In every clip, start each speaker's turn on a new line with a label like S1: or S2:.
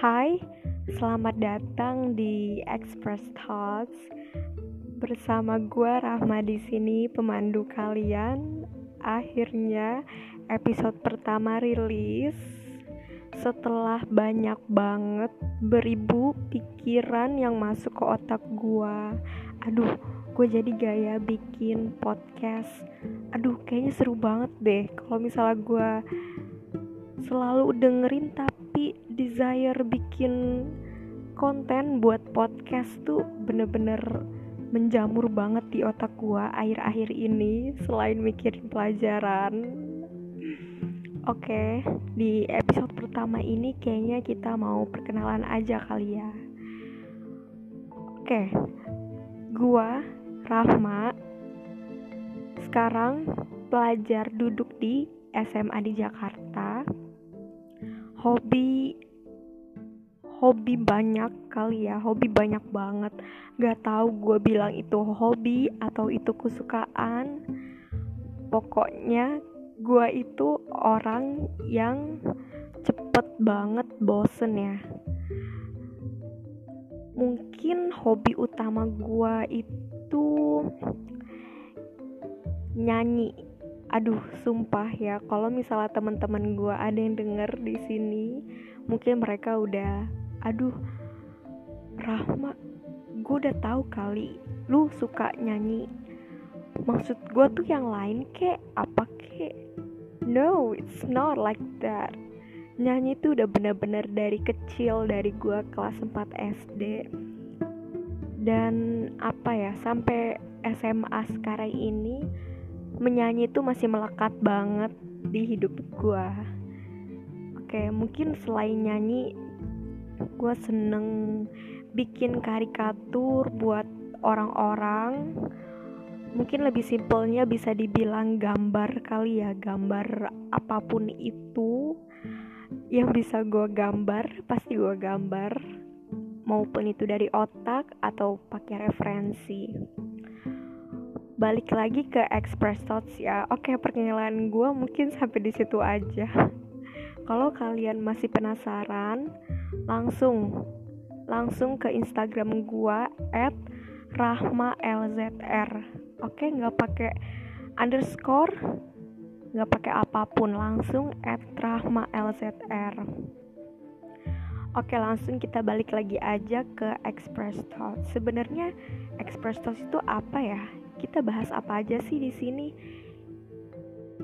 S1: Hai, selamat datang di Express Thoughts bersama gue Rahma di sini pemandu kalian. Akhirnya episode pertama rilis setelah banyak banget beribu pikiran yang masuk ke otak gue. Aduh, gue jadi gaya bikin podcast. Aduh, kayaknya seru banget deh kalau misalnya gue selalu dengerin tapi desire bikin konten buat podcast tuh bener-bener menjamur banget di otak gua akhir-akhir ini selain mikirin pelajaran. Oke, di episode pertama ini kayaknya kita mau perkenalan aja kali ya. Oke, gua Rahma Sekarang pelajar duduk di SMA di Jakarta hobi hobi banyak kali ya hobi banyak banget. Gak tahu gue bilang itu hobi atau itu kesukaan. Pokoknya gue itu orang yang cepet banget bosen ya. Mungkin hobi utama gue itu nyanyi aduh sumpah ya kalau misalnya teman-teman gue ada yang denger di sini mungkin mereka udah aduh Rahma gue udah tahu kali lu suka nyanyi. Maksud gue tuh yang lain kek apa kek? No it's not like that. Nyanyi tuh udah bener-bener dari kecil dari gue kelas 4 SD dan apa ya sampai SMA sekarang ini menyanyi itu masih melekat banget di hidup gue oke mungkin selain nyanyi gue seneng bikin karikatur buat orang-orang. Mungkin lebih simpelnya bisa dibilang gambar kali ya gambar apa pun itu yang bisa gue gambar pasti gue gambar. Maupun itu dari otak atau pakai referensi balik lagi ke express thoughts ya oke perkenalan gue mungkin sampai di situ aja kalau kalian masih penasaran langsung langsung ke instagram gue at rahma lzr oke nggak pakai underscore nggak pakai apa pun langsung at rahma lzr Oke langsung kita balik lagi aja ke Express Thoughts. Sebenarnya Express Thoughts itu apa ya? Kita bahas apa aja sih di sini?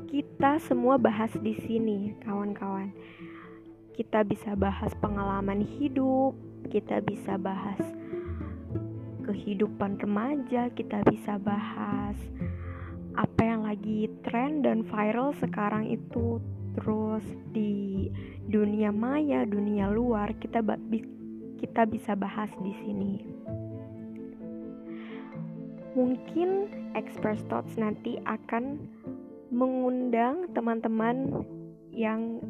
S1: Kita semua bahas di sini, kawan-kawan. Kita bisa bahas pengalaman hidup, kita bisa bahas kehidupan remaja, kita bisa bahas apa yang lagi tren dan viral sekarang itu terus di dunia maya, dunia luar kita kita bisa bahas di sini mungkin Express Thoughts nanti akan mengundang teman-teman yang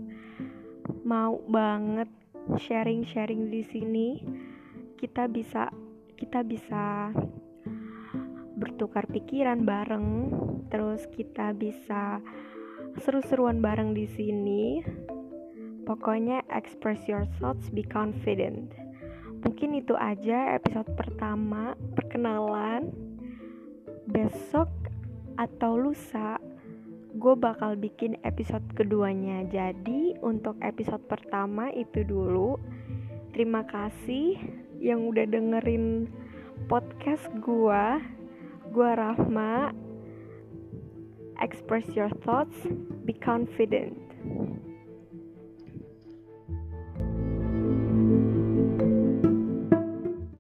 S1: mau banget sharing-sharing di sini. Kita bisa kita bisa bertukar pikiran bareng, terus kita bisa seru-seruan bareng di sini. Pokoknya express your thoughts, be confident. Mungkin itu aja episode pertama perkenalan besok atau lusa gue bakal bikin episode keduanya. Jadi untuk episode pertama itu dulu terima kasih yang udah dengerin podcast gue gue Rahma express your thoughts be confident